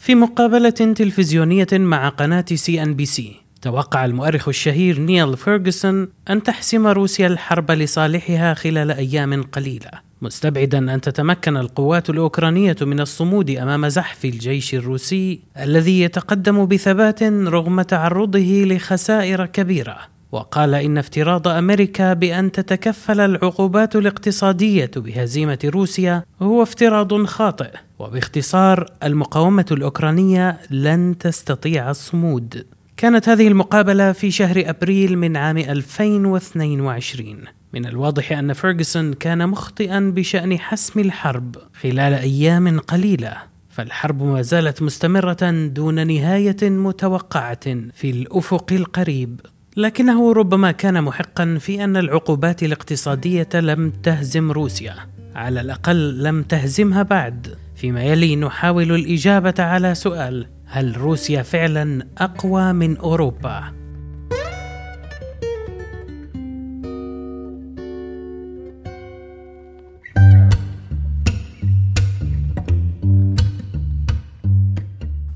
في مقابلة تلفزيونية مع قناة CNBC توقع المؤرخ الشهير نيل فيرغسون أن تحسم روسيا الحرب لصالحها خلال أيام قليلة مستبعدا أن تتمكن القوات الأوكرانية من الصمود أمام زحف الجيش الروسي الذي يتقدم بثبات رغم تعرضه لخسائر كبيرة. وقال إن افتراض أمريكا بأن تتكفل العقوبات الاقتصادية بهزيمة روسيا هو افتراض خاطئ وباختصار المقاومة الأوكرانية لن تستطيع الصمود. كانت هذه المقابلة في شهر أبريل من عام 2022 من الواضح أن فيرغسون كان مخطئا بشأن حسم الحرب خلال أيام قليلة فالحرب ما زالت مستمرة دون نهاية متوقعة في الأفق القريب. لكنه ربما كان محقا في أن العقوبات الاقتصادية لم تهزم روسيا. على الأقل لم تهزمها بعد. فيما يلي نحاول الإجابة على سؤال هل روسيا فعلا أقوى من أوروبا؟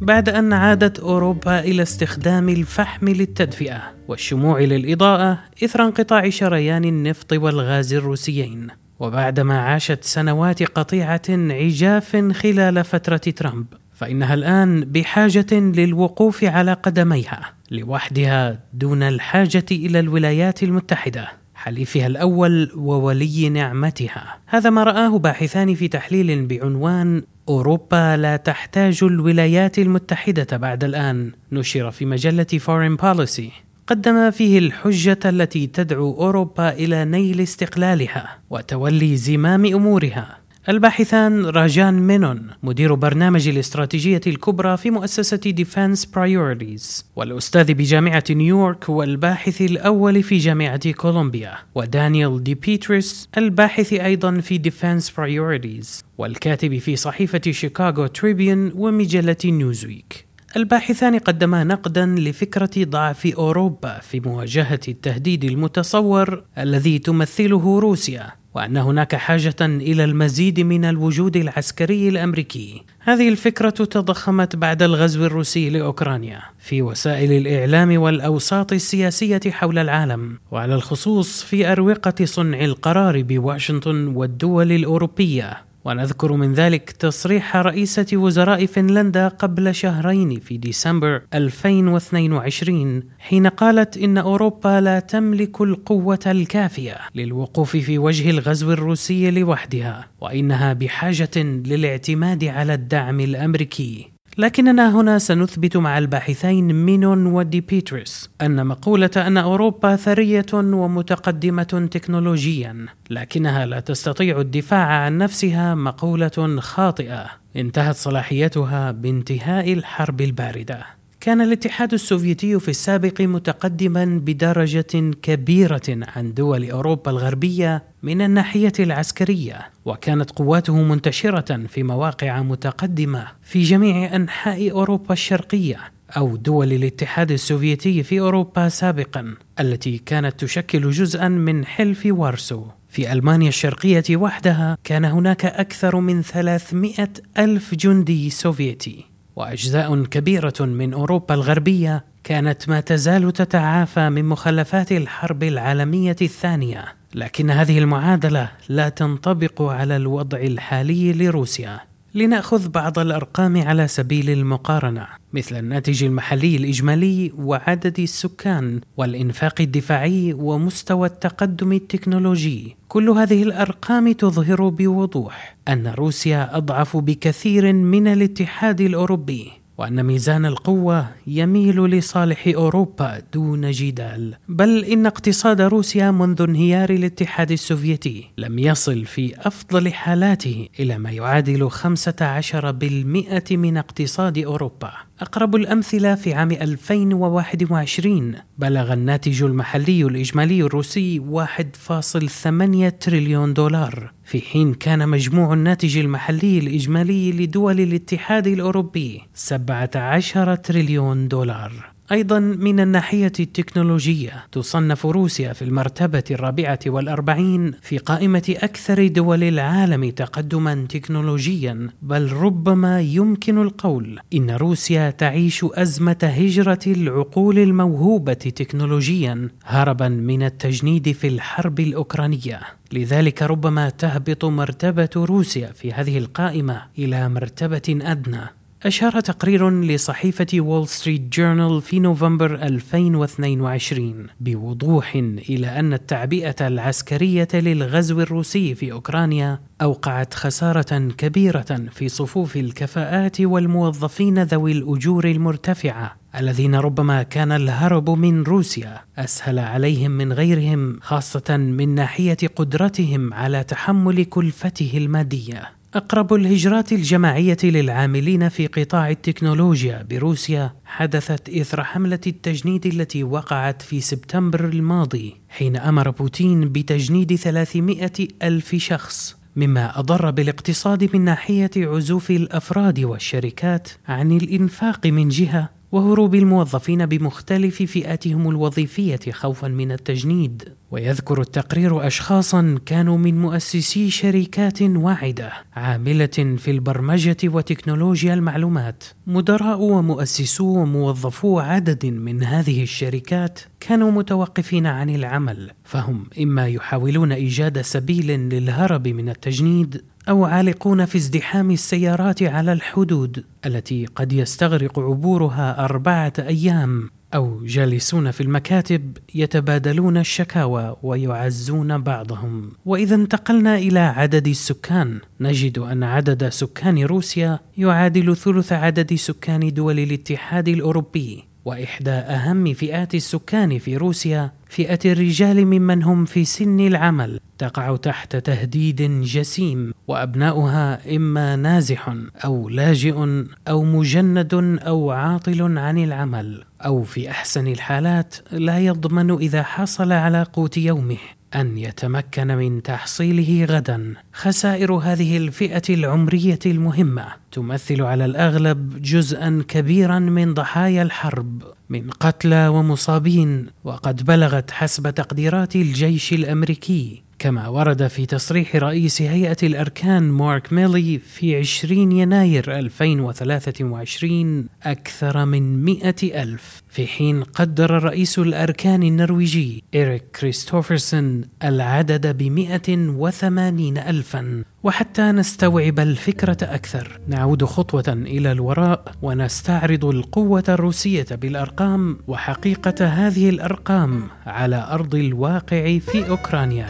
بعد أن عادت أوروبا إلى استخدام الفحم للتدفئة والشموع للإضاءة إثر انقطاع شريان النفط والغاز الروسيين. وبعدما عاشت سنوات قطيعة عجاف خلال فترة ترامب فإنها الآن بحاجة للوقوف على قدميها لوحدها دون الحاجة إلى الولايات المتحدة حليفها الأول وولي نعمتها. هذا ما رآه باحثان في تحليل بعنوان أوروبا لا تحتاج الولايات المتحدة بعد الآن. نشر في مجلة فورين بوليسي قدم فيه الحجة التي تدعو أوروبا إلى نيل استقلالها وتولي زمام أمورها. الباحثان راجان مينون مدير برنامج الاستراتيجية الكبرى في مؤسسة Defense Priorities والأستاذ بجامعة نيويورك والباحث الأول في جامعة كولومبيا ودانيال دي بيتريس الباحث أيضا في Defense Priorities والكاتب في صحيفة شيكاغو تريبيون ومجلة نيوزويك الباحثان قدما نقدا لفكرة ضعف أوروبا في مواجهة التهديد المتصور الذي تمثله روسيا. وأن هناك حاجة إلى المزيد من الوجود العسكري الأمريكي. هذه الفكرة تضخمت بعد الغزو الروسي لأوكرانيا في وسائل الإعلام والأوساط السياسية حول العالم وعلى الخصوص في أروقة صنع القرار بواشنطن والدول الأوروبية. ونذكر من ذلك تصريح رئيسة وزراء فنلندا قبل شهرين في ديسمبر 2022 حين قالت إن أوروبا لا تملك القوة الكافية للوقوف في وجه الغزو الروسي لوحدها وإنها بحاجة للاعتماد على الدعم الأمريكي. لكننا هنا سنثبت مع الباحثين مينون ودي بيترس أن مقولة أن أوروبا ثرية ومتقدمة تكنولوجيا لكنها لا تستطيع الدفاع عن نفسها مقولة خاطئة. انتهت صلاحيتها بانتهاء الحرب الباردة. كان الاتحاد السوفيتي في السابق متقدما بدرجة كبيرة عن دول أوروبا الغربية من الناحية العسكرية، وكانت قواته منتشرة في مواقع متقدمة في جميع أنحاء أوروبا الشرقية، أو دول الاتحاد السوفيتي في أوروبا سابقا، التي كانت تشكل جزءا من حلف وارسو. في ألمانيا الشرقية وحدها كان هناك أكثر من 300 ألف جندي سوفيتي وأجزاء كبيرة من أوروبا الغربية كانت ما تزال تتعافى من مخلفات الحرب العالمية الثانية لكن هذه المعادلة لا تنطبق على الوضع الحالي لروسيا. لنأخذ بعض الأرقام على سبيل المقارنة مثل الناتج المحلي الإجمالي وعدد السكان والإنفاق الدفاعي ومستوى التقدم التكنولوجي. كل هذه الأرقام تظهر بوضوح أن روسيا أضعف بكثير من الاتحاد الأوروبي. وأن ميزان القوة يميل لصالح أوروبا دون جدال. بل إن اقتصاد روسيا منذ انهيار الاتحاد السوفيتي لم يصل في أفضل حالاته إلى ما يعادل 15% من اقتصاد أوروبا. أقرب الأمثلة في عام 2021 بلغ الناتج المحلي الإجمالي الروسي 1.8 تريليون دولار. في حين كان مجموع الناتج المحلي الإجمالي لدول الاتحاد الأوروبي 17 تريليون دولار. أيضا من الناحية التكنولوجية تصنف روسيا في المرتبة الرابعة والأربعين في قائمة أكثر دول العالم تقدما تكنولوجيا بل ربما يمكن القول إن روسيا تعيش أزمة هجرة العقول الموهوبة تكنولوجيا هربا من التجنيد في الحرب الأوكرانية. لذلك ربما تهبط مرتبة روسيا في هذه القائمة إلى مرتبة أدنى. أشار تقرير لصحيفة وول ستريت جورنال في نوفمبر 2022 بوضوح إلى أن التعبئة العسكرية للغزو الروسي في أوكرانيا أوقعت خسارة كبيرة في صفوف الكفاءات والموظفين ذوي الأجور المرتفعة الذين ربما كان الهرب من روسيا أسهل عليهم من غيرهم خاصة من ناحية قدرتهم على تحمل كلفته المادية. أقرب الهجرات الجماعية للعاملين في قطاع التكنولوجيا بروسيا حدثت إثر حملة التجنيد التي وقعت في سبتمبر الماضي حين أمر بوتين بتجنيد 300 ألف شخص مما أضر بالاقتصاد من ناحية عزوف الأفراد والشركات عن الإنفاق من جهة وهروب الموظفين بمختلف فئاتهم الوظيفية خوفا من التجنيد. ويذكر التقرير اشخاصا كانوا من مؤسسي شركات واعدة عاملة في البرمجة وتكنولوجيا المعلومات. مدراء ومؤسسو وموظفو عدد من هذه الشركات كانوا متوقفين عن العمل فهم إما يحاولون إيجاد سبيل للهرب من التجنيد أو عالقون في ازدحام السيارات على الحدود التي قد يستغرق عبورها أربعة أيام أو جالسون في المكاتب يتبادلون الشكاوى ويعزون بعضهم. وإذا انتقلنا إلى عدد السكان نجد أن عدد سكان روسيا يعادل ثلث عدد سكان دول الاتحاد الأوروبي. وإحدى أهم فئات السكان في روسيا فئة الرجال ممن هم في سن العمل تقع تحت تهديد جسيم وأبناؤها إما نازح أو لاجئ أو مجند أو عاطل عن العمل أو في أحسن الحالات لا يضمن إذا حصل على قوت يومه. أن يتمكن من تحصيله غدا. خسائر هذه الفئة العمرية المهمة تمثل على الأغلب جزءا كبيرا من ضحايا الحرب من قتلى ومصابين. وقد بلغت حسب تقديرات الجيش الأمريكي كما ورد في تصريح رئيس هيئة الأركان مارك ميلي في 20 يناير 2023 أكثر من مئة ألف. في حين قدر رئيس الأركان النرويجي إريك كريستوفرسون العدد بمئة وثمانين ألفا وحتى نستوعب الفكرة أكثر. نعود خطوة إلى الوراء ونستعرض القوة الروسية بالأرقام وحقيقة هذه الأرقام على أرض الواقع في أوكرانيا.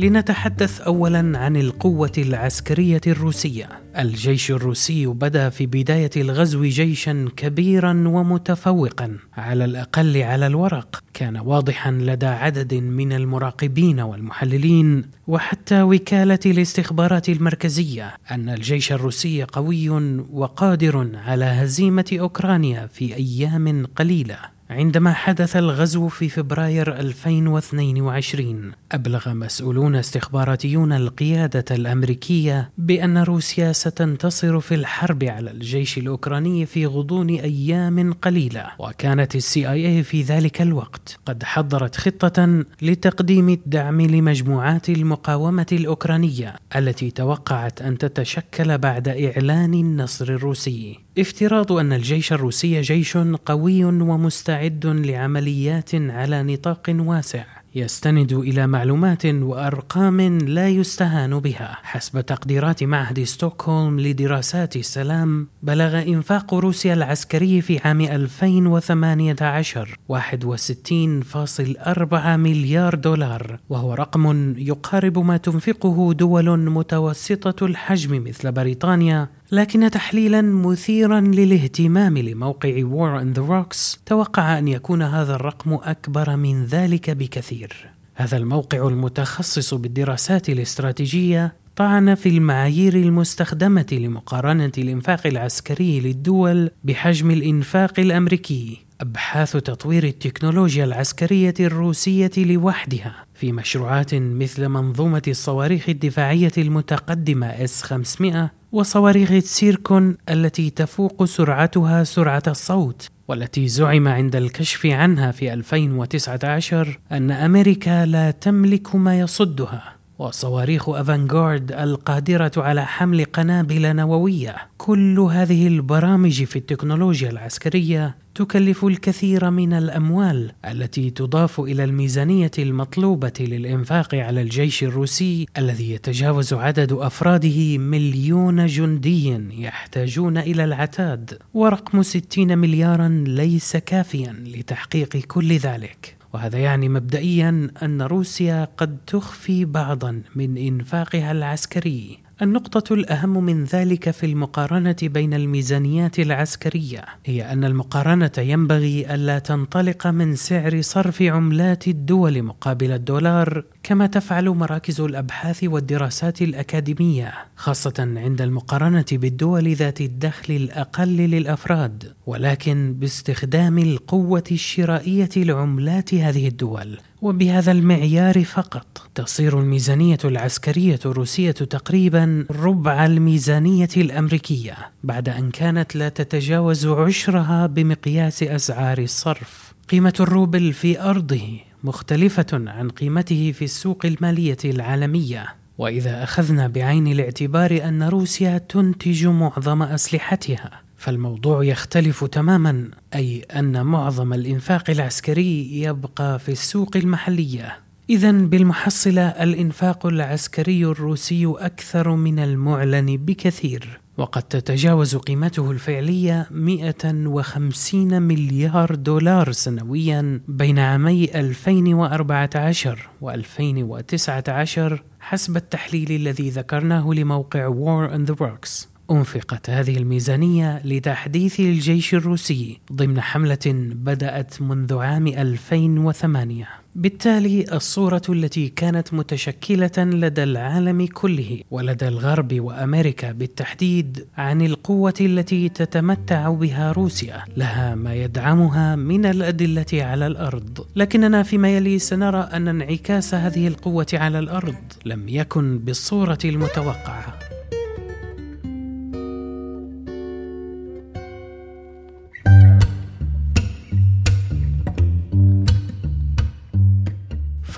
لنتحدث اولا عن القوة العسكرية الروسية. الجيش الروسي بدأ في بداية الغزو جيشا كبيرا ومتفوقا. على الأقل على الورق كان واضحا لدى عدد من المراقبين والمحللين وحتى وكالة الاستخبارات المركزية أن الجيش الروسي قوي وقادر على هزيمة أوكرانيا في أيام قليلة. عندما حدث الغزو في فبراير 2022 أبلغ مسؤولون استخباراتيون القيادة الأمريكية بأن روسيا ستنتصر في الحرب على الجيش الأوكراني في غضون أيام قليلة وكانت السي آي اي في ذلك الوقت قد حضرت خطة لتقديم الدعم لمجموعات المقاومة الأوكرانية التي توقعت أن تتشكل بعد إعلان النصر الروسي. افتراض أن الجيش الروسي جيش قوي ومستعد لعمليات على نطاق واسع يستند إلى معلومات وأرقام لا يستهان بها. حسب تقديرات معهد ستوكهولم لدراسات السلام بلغ إنفاق روسيا العسكري في عام 2018 61.4 مليار دولار وهو رقم يقارب ما تنفقه دول متوسطة الحجم مثل بريطانيا لكن تحليلا مثيرا للاهتمام لموقع War in the Rocks توقع أن يكون هذا الرقم أكبر من ذلك بكثير. هذا الموقع المتخصص بالدراسات الاستراتيجية طعن في المعايير المستخدمة لمقارنة الإنفاق العسكري للدول بحجم الإنفاق الأمريكي أبحاث تطوير التكنولوجيا العسكرية الروسية لوحدها. في مشروعات مثل منظومة الصواريخ الدفاعية المتقدمة إس 500 وصواريخ سيركون التي تفوق سرعتها سرعة الصوت والتي زعم عند الكشف عنها في 2019 أن أمريكا لا تملك ما يصدها. وصواريخ أفانغارد القادرة على حمل قنابل نووية. كل هذه البرامج في التكنولوجيا العسكرية تكلف الكثير من الأموال التي تضاف إلى الميزانية المطلوبة للإنفاق على الجيش الروسي الذي يتجاوز عدد أفراده مليون جندي يحتاجون إلى العتاد. ورقم 60 مليارا ليس كافيا لتحقيق كل ذلك. وهذا يعني مبدئيا أن روسيا قد تخفي بعضا من إنفاقها العسكري. النقطة الأهم من ذلك في المقارنة بين الميزانيات العسكرية هي أن المقارنة ينبغي ألا تنطلق من سعر صرف عملات الدول مقابل الدولار كما تفعل مراكز الأبحاث والدراسات الأكاديمية خاصة عند المقارنة بالدول ذات الدخل الأقل للأفراد ولكن باستخدام القوة الشرائية لعملات هذه الدول. وبهذا المعيار فقط تصير الميزانية العسكرية الروسية تقريبا ربع الميزانية الأمريكية بعد أن كانت لا تتجاوز عشرها بمقياس أسعار الصرف. قيمة الروبل في أرضه مختلفة عن قيمته في السوق المالية العالمية. وإذا أخذنا بعين الاعتبار أن روسيا تنتج معظم أسلحتها فالموضوع يختلف تماما أي أن معظم الإنفاق العسكري يبقى في السوق المحلية. اذا بالمحصلة الإنفاق العسكري الروسي أكثر من المعلن بكثير وقد تتجاوز قيمته الفعلية 150 مليار دولار سنويا بين عامي 2014 و 2019 حسب التحليل الذي ذكرناه لموقع War on the Rocks أنفقت هذه الميزانية لتحديث الجيش الروسي ضمن حملة بدأت منذ عام 2008 بالتالي الصورة التي كانت متشكلة لدى العالم كله ولدى الغرب وأمريكا بالتحديد عن القوة التي تتمتع بها روسيا. لها ما يدعمها من الأدلة على الأرض. لكننا فيما يلي سنرى أن انعكاس هذه القوة على الأرض لم يكن بالصورة المتوقعة.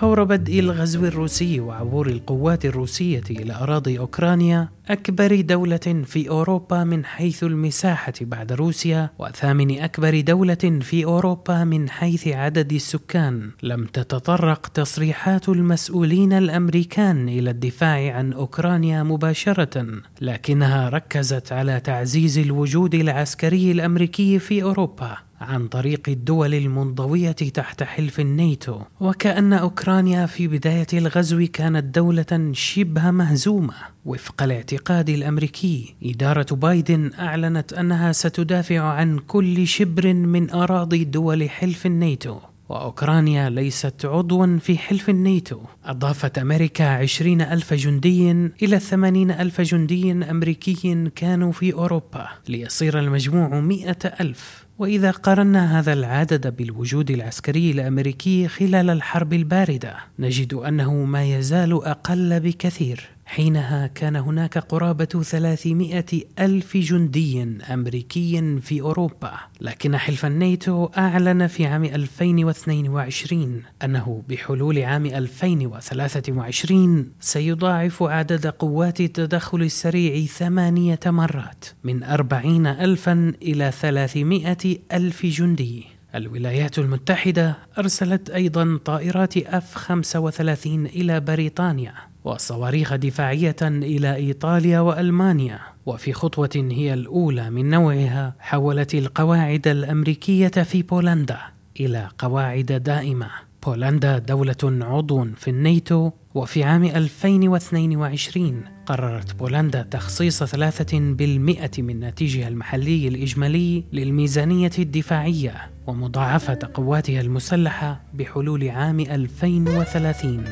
فور بدء الغزو الروسي وعبور القوات الروسية إلى أراضي أوكرانيا أكبر دولة في أوروبا من حيث المساحة بعد روسيا وثامن أكبر دولة في أوروبا من حيث عدد السكان. لم تتطرق تصريحات المسؤولين الأمريكان إلى الدفاع عن أوكرانيا مباشرة لكنها ركزت على تعزيز الوجود العسكري الأمريكي في أوروبا عن طريق الدول المنضوية تحت حلف الناتو. وكأن أوكرانيا في بداية الغزو كانت دولة شبه مهزومة. وفق الاعتقاد الأمريكي. إدارة بايدن أعلنت أنها ستدافع عن كل شبر من أراضي دول حلف الناتو. وأوكرانيا ليست عضوا في حلف الناتو. أضافت أمريكا عشرين ألف جندي إلى ثمانين ألف جندي أمريكي كانوا في أوروبا. ليصير المجموع مئة ألف. وإذا قارنا هذا العدد بالوجود العسكري الأمريكي خلال الحرب الباردة نجد أنه ما يزال أقل بكثير. حينها كان هناك قرابة 300 ألف جندي أمريكي في أوروبا لكن حلف الناتو أعلن في عام 2022 أنه بحلول عام 2023 سيضاعف عدد قوات التدخل السريع ثمانية مرات من 40 ألفا إلى 300 ألف جندي. الولايات المتحدة أرسلت أيضا طائرات أف 35 إلى بريطانيا وصواريخ دفاعية إلى إيطاليا وألمانيا وفي خطوة هي الأولى من نوعها حولت القواعد الأمريكية في بولندا إلى قواعد دائمة. بولندا دولة عضو في الناتو وفي عام 2022 قررت بولندا تخصيص ثلاثة بالمئة من ناتجها المحلي الإجمالي للميزانية الدفاعية ومضاعفة قواتها المسلحة بحلول عام 2030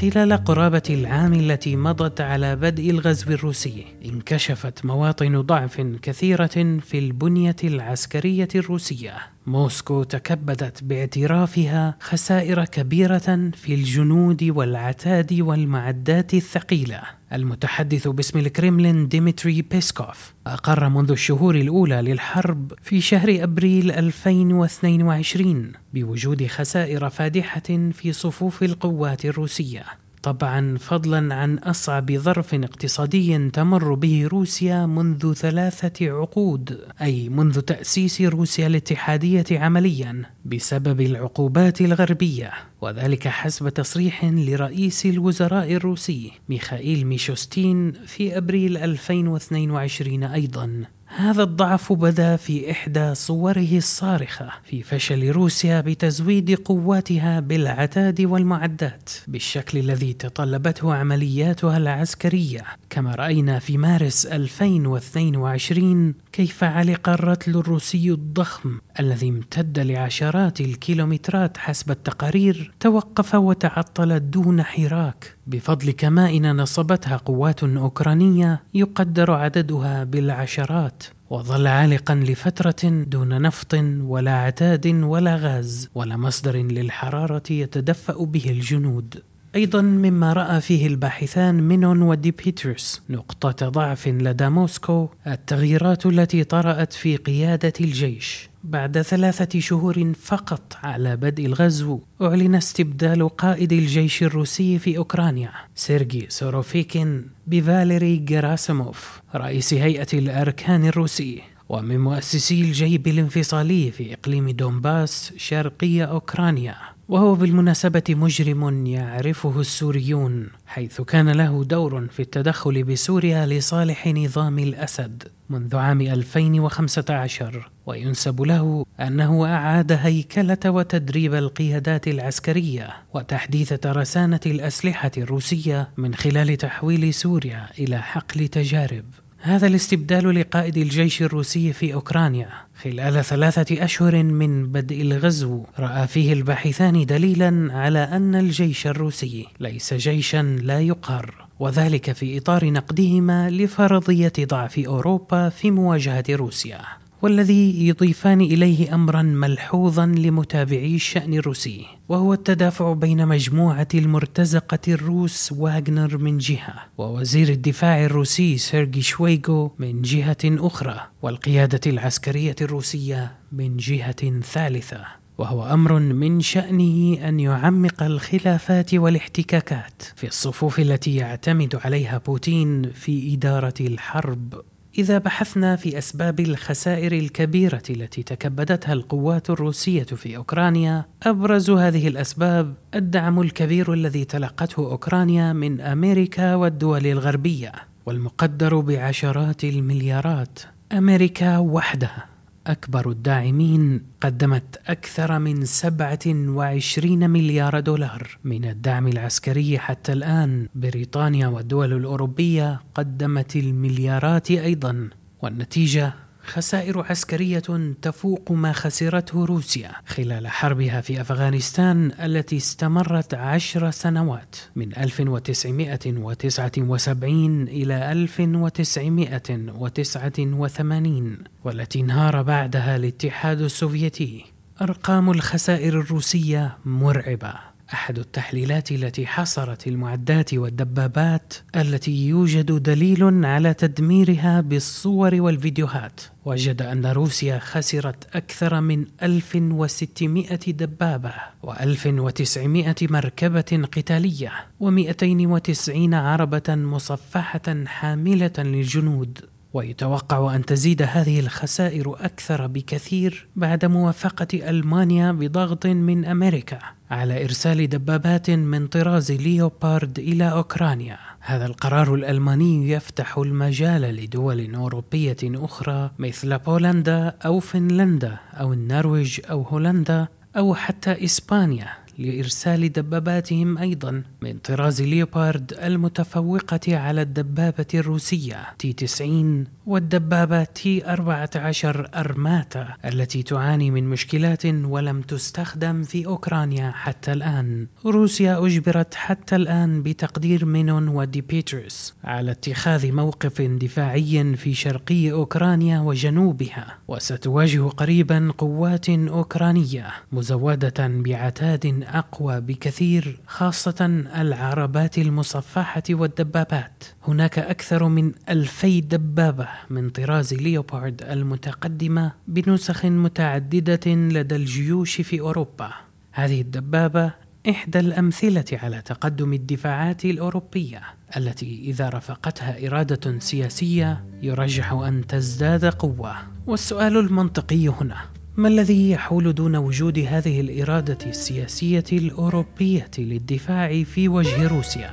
خلال قرابة العام التي مضت على بدء الغزو الروسي انكشفت مواطن ضعف كثيرة في البنية العسكرية الروسية. موسكو تكبدت باعترافها خسائر كبيرة في الجنود والعتاد والمعدات الثقيلة. المتحدث باسم الكريملين ديمتري بيسكوف أقر منذ الشهور الأولى للحرب في شهر أبريل 2022 بوجود خسائر فادحة في صفوف القوات الروسية. طبعا فضلا عن أصعب ظرف اقتصادي تمر به روسيا منذ ثلاثة عقود أي منذ تأسيس روسيا الاتحادية عمليا بسبب العقوبات الغربية وذلك حسب تصريح لرئيس الوزراء الروسي ميخائيل ميشوستين في أبريل 2022 أيضا. هذا الضعف بدا في إحدى صوره الصارخة في فشل روسيا بتزويد قواتها بالعتاد والمعدات بالشكل الذي تطلبته عملياتها العسكرية. كما رأينا في مارس 2022 كيف علق الرتل الروسي الضخم الذي امتد لعشرات الكيلومترات حسب التقارير توقف وتعطل دون حراك. بفضل كمائن نصبتها قوات أوكرانية يقدر عددها بالعشرات. وظل عالقا لفترة دون نفط ولا عتاد ولا غاز ولا مصدر للحرارة يتدفأ به الجنود. أيضا مما رأى فيه الباحثان مينون ودي بيترس نقطة ضعف لدى موسكو التغييرات التي طرأت في قيادة الجيش. بعد ثلاثة شهور فقط على بدء الغزو أعلن استبدال قائد الجيش الروسي في أوكرانيا سيرجي سوروفيكين بفاليري جراسيموف رئيس هيئة الأركان الروسي. ومن مؤسسي الجيب الانفصالي في إقليم دونباس شرقي أوكرانيا. وهو بالمناسبة مجرم يعرفه السوريون حيث كان له دور في التدخل بسوريا لصالح نظام الأسد منذ عام 2015 وينسب له أنه أعاد هيكلة وتدريب القيادات العسكرية وتحديث ترسانة الأسلحة الروسية من خلال تحويل سوريا إلى حقل تجارب. هذا الاستبدال لقائد الجيش الروسي في أوكرانيا خلال ثلاثة أشهر من بدء الغزو. رأى فيه الباحثان دليلا على أن الجيش الروسي ليس جيشا لا يقهر وذلك في إطار نقدهما لفرضية ضعف أوروبا في مواجهة روسيا. والذي يضيفان إليه امرا ملحوظا لمتابعي الشان الروسي وهو التدافع بين مجموعة المرتزقة الروس واغنر من جهة ووزير الدفاع الروسي سيرجي شويغو من جهة أخرى والقيادة العسكرية الروسية من جهة ثالثة وهو أمر من شأنه أن يعمق الخلافات والاحتكاكات في الصفوف التي يعتمد عليها بوتين في إدارة الحرب إذا بحثنا في أسباب الخسائر الكبيرة التي تكبدتها القوات الروسية في أوكرانيا، أبرز هذه الأسباب الدعم الكبير الذي تلقته أوكرانيا من أمريكا والدول الغربية، والمقدر بعشرات المليارات. أمريكا وحدها أكبر الداعمين قدمت أكثر من 27 مليار دولار من الدعم العسكري حتى الآن. بريطانيا والدول الأوروبية قدمت المليارات أيضا والنتيجة خسائر عسكرية تفوق ما خسرته روسيا خلال حربها في أفغانستان التي استمرت عشر سنوات من 1979 إلى 1989 والتي انهار بعدها الاتحاد السوفيتي. أرقام الخسائر الروسية مرعبة. أحد التحليلات التي حصرت المعدات والدبابات التي يوجد دليل على تدميرها بالصور والفيديوهات. وجد أن روسيا خسرت أكثر من 1600 دبابة و1900 مركبة قتالية و290 عربة مصفحة حاملة للجنود. ويتوقع أن تزيد هذه الخسائر أكثر بكثير بعد موافقة ألمانيا بضغط من أمريكا. على إرسال دبابات من طراز ليوبارد إلى أوكرانيا. هذا القرار الألماني يفتح المجال لدول أوروبية أخرى مثل بولندا أو فنلندا أو النرويج أو هولندا أو حتى إسبانيا. لإرسال دباباتهم أيضا من طراز ليوبارد المتفوقة على الدبابة الروسية تي 90 والدبابة تي 14 أرماتا التي تعاني من مشكلات ولم تستخدم في أوكرانيا حتى الآن. روسيا أجبرت حتى الآن بتقدير مينون وديبيترس على اتخاذ موقف دفاعي في شرقي أوكرانيا وجنوبها وستواجه قريبا قوات أوكرانية مزودة بعتاد أقوى بكثير خاصة العربات المصفحة والدبابات. هناك أكثر من ألفي دبابة من طراز ليوبارد المتقدمة بنسخ متعددة لدى الجيوش في أوروبا. هذه الدبابة إحدى الأمثلة على تقدم الدفاعات الأوروبية التي إذا رافقتها إرادة سياسية يرجح أن تزداد قوة. والسؤال المنطقي هنا ما الذي يحول دون وجود هذه الإرادة السياسية الأوروبية للدفاع في وجه روسيا؟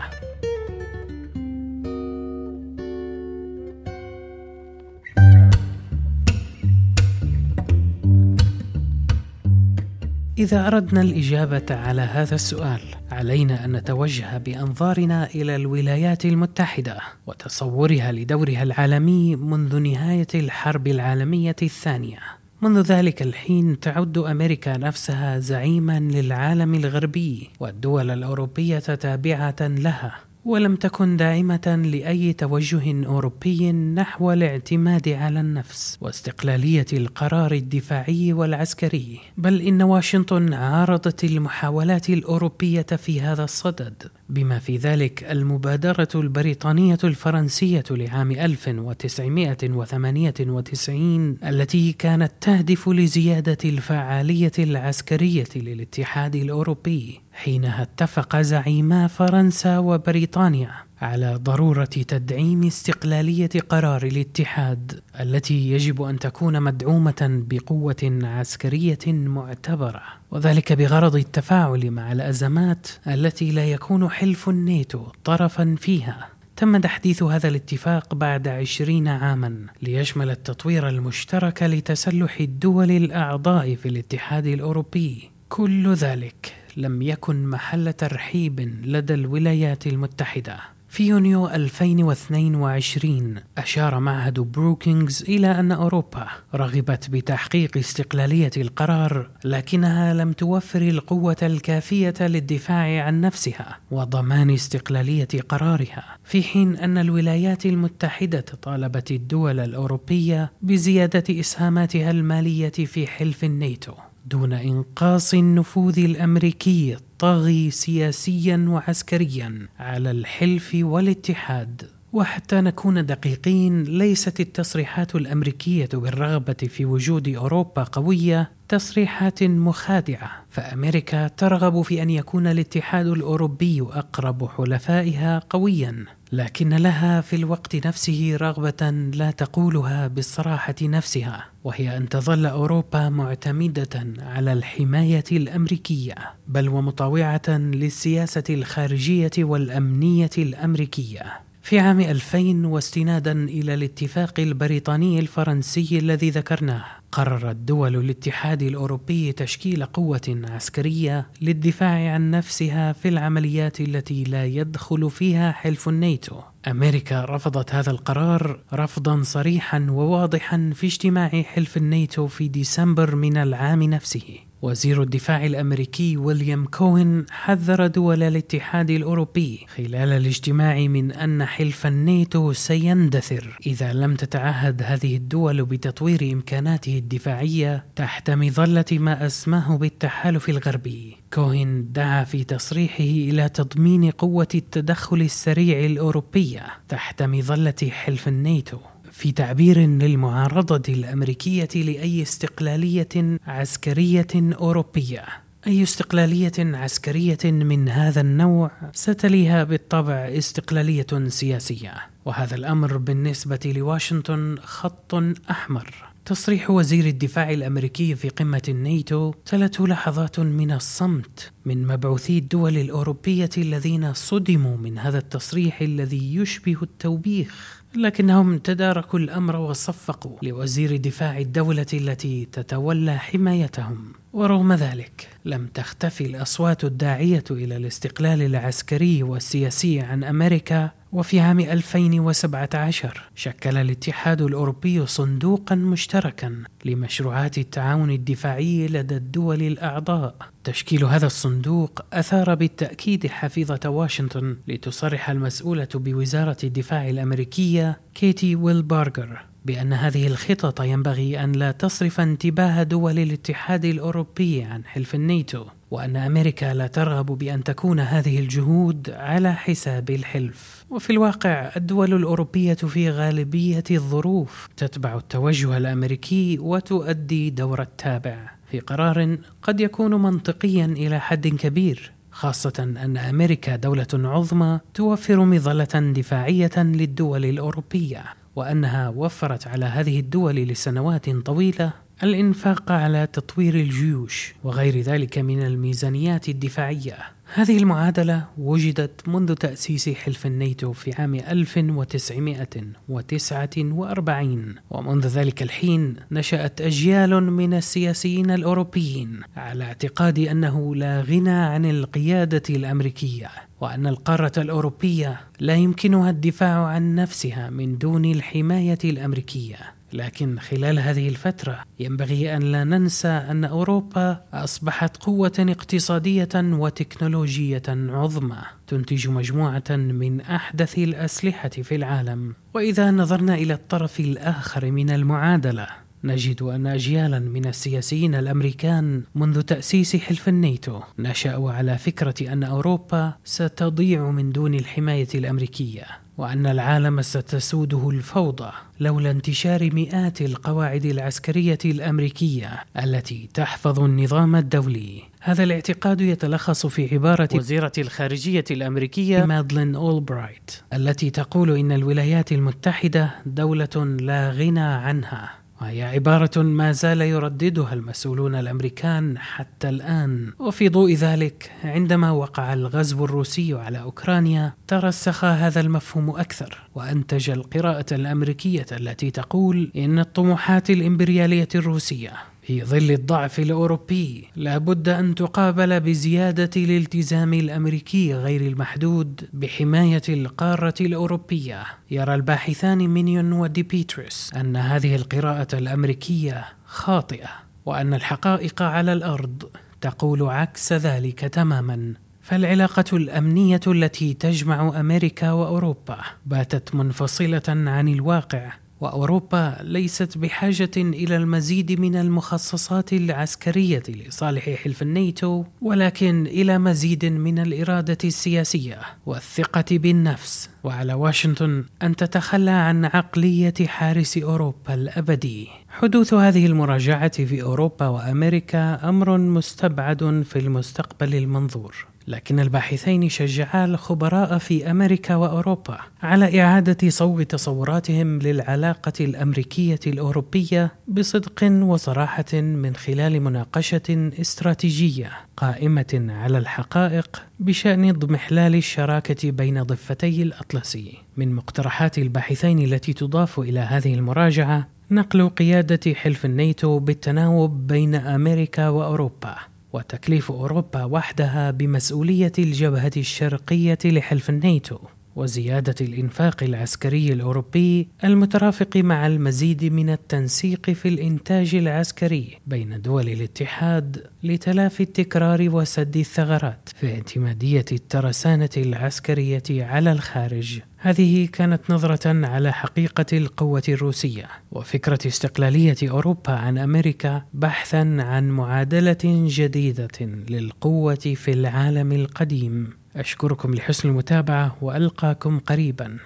إذا أردنا الإجابة على هذا السؤال، علينا أن نتوجه بأنظارنا إلى الولايات المتحدة وتصورها لدورها العالمي منذ نهاية الحرب العالمية الثانية. منذ ذلك الحين تعد أمريكا نفسها زعيما للعالم الغربي والدول الأوروبية تابعة لها. ولم تكن داعمة لأي توجه أوروبي نحو الاعتماد على النفس واستقلالية القرار الدفاعي والعسكري، بل إن واشنطن عارضت المحاولات الأوروبية في هذا الصدد، بما في ذلك المبادرة البريطانية الفرنسية لعام 1998 التي كانت تهدف لزيادة الفعالية العسكرية للاتحاد الأوروبي. حينها اتفق زعيما فرنسا وبريطانيا على ضرورة تدعيم استقلالية قرار الاتحاد التي يجب أن تكون مدعومة بقوة عسكرية معتبرة وذلك بغرض التفاعل مع الأزمات التي لا يكون حلف الناتو طرفا فيها. تم تحديث هذا الاتفاق بعد عشرين عاما ليشمل التطوير المشترك لتسلح الدول الأعضاء في الاتحاد الأوروبي. كل ذلك لم يكن محل ترحيب لدى الولايات المتحدة. في يونيو 2022 أشار معهد بروكينغز إلى أن أوروبا رغبت بتحقيق استقلالية القرار لكنها لم توفر القوة الكافية للدفاع عن نفسها وضمان استقلالية قرارها في حين أن الولايات المتحدة طالبت الدول الأوروبية بزيادة إسهاماتها المالية في حلف الناتو. دون إنقاص النفوذ الأمريكي الطاغي سياسيا وعسكريا على الحلف والاتحاد. وحتى نكون دقيقين ليست التصريحات الأمريكية بالرغبة في وجود أوروبا قوية تصريحات مخادعة فأمريكا ترغب في أن يكون الاتحاد الأوروبي أقرب حلفائها قويا. لكن لها في الوقت نفسه رغبة لا تقولها بالصراحة نفسها وهي أن تظل أوروبا معتمدة على الحماية الأمريكية بل ومطاوعة للسياسة الخارجية والأمنية الأمريكية. في عام 2000 واستنادا إلى الاتفاق البريطاني الفرنسي الذي ذكرناه قررت دول الاتحاد الأوروبي تشكيل قوة عسكرية للدفاع عن نفسها في العمليات التي لا يدخل فيها حلف الناتو. أمريكا رفضت هذا القرار رفضا صريحا وواضحا في اجتماع حلف الناتو في ديسمبر من العام نفسه. وزير الدفاع الأمريكي ويليام كوهن حذر دول الاتحاد الأوروبي خلال الاجتماع من أن حلف الناتو سيندثر. إذا لم تتعهد هذه الدول بتطوير إمكاناتها الدفاعية تحت مظلة ما أسماه بالتحالف الغربي. كوهن دعا في تصريحه إلى تضمين قوة التدخل السريع الأوروبية تحت مظلة حلف الناتو. في تعبير للمعارضة الأمريكية لأي استقلالية عسكرية أوروبية. أي استقلالية عسكرية من هذا النوع ستليها بالطبع استقلالية سياسية. وهذا الأمر بالنسبة لواشنطن خط أحمر. تصريح وزير الدفاع الأمريكي في قمة الناتو تلت لحظات من الصمت من مبعوثي الدول الأوروبية الذين صدموا من هذا التصريح الذي يشبه التوبيخ لكنهم تداركوا الأمر وصفقوا لوزير دفاع الدولة التي تتولى حمايتهم. ورغم ذلك لم تختفي الأصوات الداعية إلى الاستقلال العسكري والسياسي عن أمريكا وفي عام 2017 شكل الاتحاد الأوروبي صندوقا مشتركا لمشروعات التعاون الدفاعي لدى الدول الأعضاء. تشكيل هذا الصندوق أثار بالتأكيد حفيظة واشنطن لتصرح المسؤولة بوزارة الدفاع الأمريكية كيتي ويل بارجر بأن هذه الخطط ينبغي أن لا تصرف انتباه دول الاتحاد الأوروبي عن حلف الناتو. وأن أمريكا لا ترغب بأن تكون هذه الجهود على حساب الحلف. وفي الواقع الدول الأوروبية في غالبية الظروف تتبع التوجه الأمريكي وتؤدي دور التابع. في قرار قد يكون منطقيا إلى حد كبير خاصة أن أمريكا دولة عظمى توفر مظلة دفاعية للدول الأوروبية وأنها وفرت على هذه الدول لسنوات طويلة الإنفاق على تطوير الجيوش وغير ذلك من الميزانيات الدفاعية. هذه المعادلة وجدت منذ تأسيس حلف الناتو في عام 1949 ومنذ ذلك الحين نشأت أجيال من السياسيين الأوروبيين على اعتقاد أنه لا غنى عن القيادة الأمريكية وأن القارة الأوروبية لا يمكنها الدفاع عن نفسها من دون الحماية الأمريكية. لكن خلال هذه الفترة ينبغي أن لا ننسى أن أوروبا أصبحت قوة اقتصادية وتكنولوجية عظمى تنتج مجموعة من أحدث الأسلحة في العالم. وإذا نظرنا إلى الطرف الآخر من المعادلة نجد أن أجيالا من السياسيين الأمريكان منذ تأسيس حلف الناتو نشأوا على فكرة أن أوروبا ستضيع من دون الحماية الأمريكية. وأن العالم ستسوده الفوضى لولا انتشار مئات القواعد العسكرية الأمريكية التي تحفظ النظام الدولي. هذا الاعتقاد يتلخص في عبارة وزيرة الخارجية الأمريكية مادلين أولبرايت التي تقول إن الولايات المتحدة دولة لا غنى عنها. وهي عبارة ما زال يرددها المسؤولون الأمريكان حتى الآن. وفي ضوء ذلك عندما وقع الغزو الروسي على أوكرانيا ترسخ هذا المفهوم أكثر وأنتج القراءة الأمريكية التي تقول إن الطموحات الإمبريالية الروسية في ظل الضعف الأوروبي لابد أن تقابل بزيادة الالتزام الأمريكي غير المحدود بحماية القارة الأوروبية. يرى الباحثان مينيون وديبيتريس أن هذه القراءة الأمريكية خاطئة وأن الحقائق على الأرض تقول عكس ذلك تماما. فالعلاقة الأمنية التي تجمع أمريكا وأوروبا باتت منفصلة عن الواقع. وأوروبا ليست بحاجة إلى المزيد من المخصصات العسكرية لصالح حلف الناتو ولكن إلى مزيد من الإرادة السياسية والثقة بالنفس. وعلى واشنطن أن تتخلى عن عقلية حارس أوروبا الأبدي. حدوث هذه المراجعة في أوروبا وأمريكا أمر مستبعد في المستقبل المنظور. لكن الباحثين شجعا الخبراء في أمريكا وأوروبا على إعادة صوغ تصوراتهم للعلاقة الأمريكية الأوروبية بصدق وصراحة من خلال مناقشة استراتيجية قائمة على الحقائق بشأن اضمحلال الشراكة بين ضفتي الأطلسي. من مقترحات الباحثين التي تضاف إلى هذه المراجعة نقل قيادة حلف الناتو بالتناوب بين أمريكا وأوروبا. وتكليف أوروبا وحدها بمسؤولية الجبهة الشرقية لحلف الناتو. وزيادة الإنفاق العسكري الأوروبي المترافق مع المزيد من التنسيق في الإنتاج العسكري بين دول الاتحاد لتلافي التكرار وسد الثغرات في اعتمادية الترسانة العسكرية على الخارج. هذه كانت نظرة على حقيقة القوة الروسية وفكرة استقلالية أوروبا عن أمريكا بحثا عن معادلة جديدة للقوة في العالم القديم أشكركم لحسن المتابعة وألقاكم قريبا.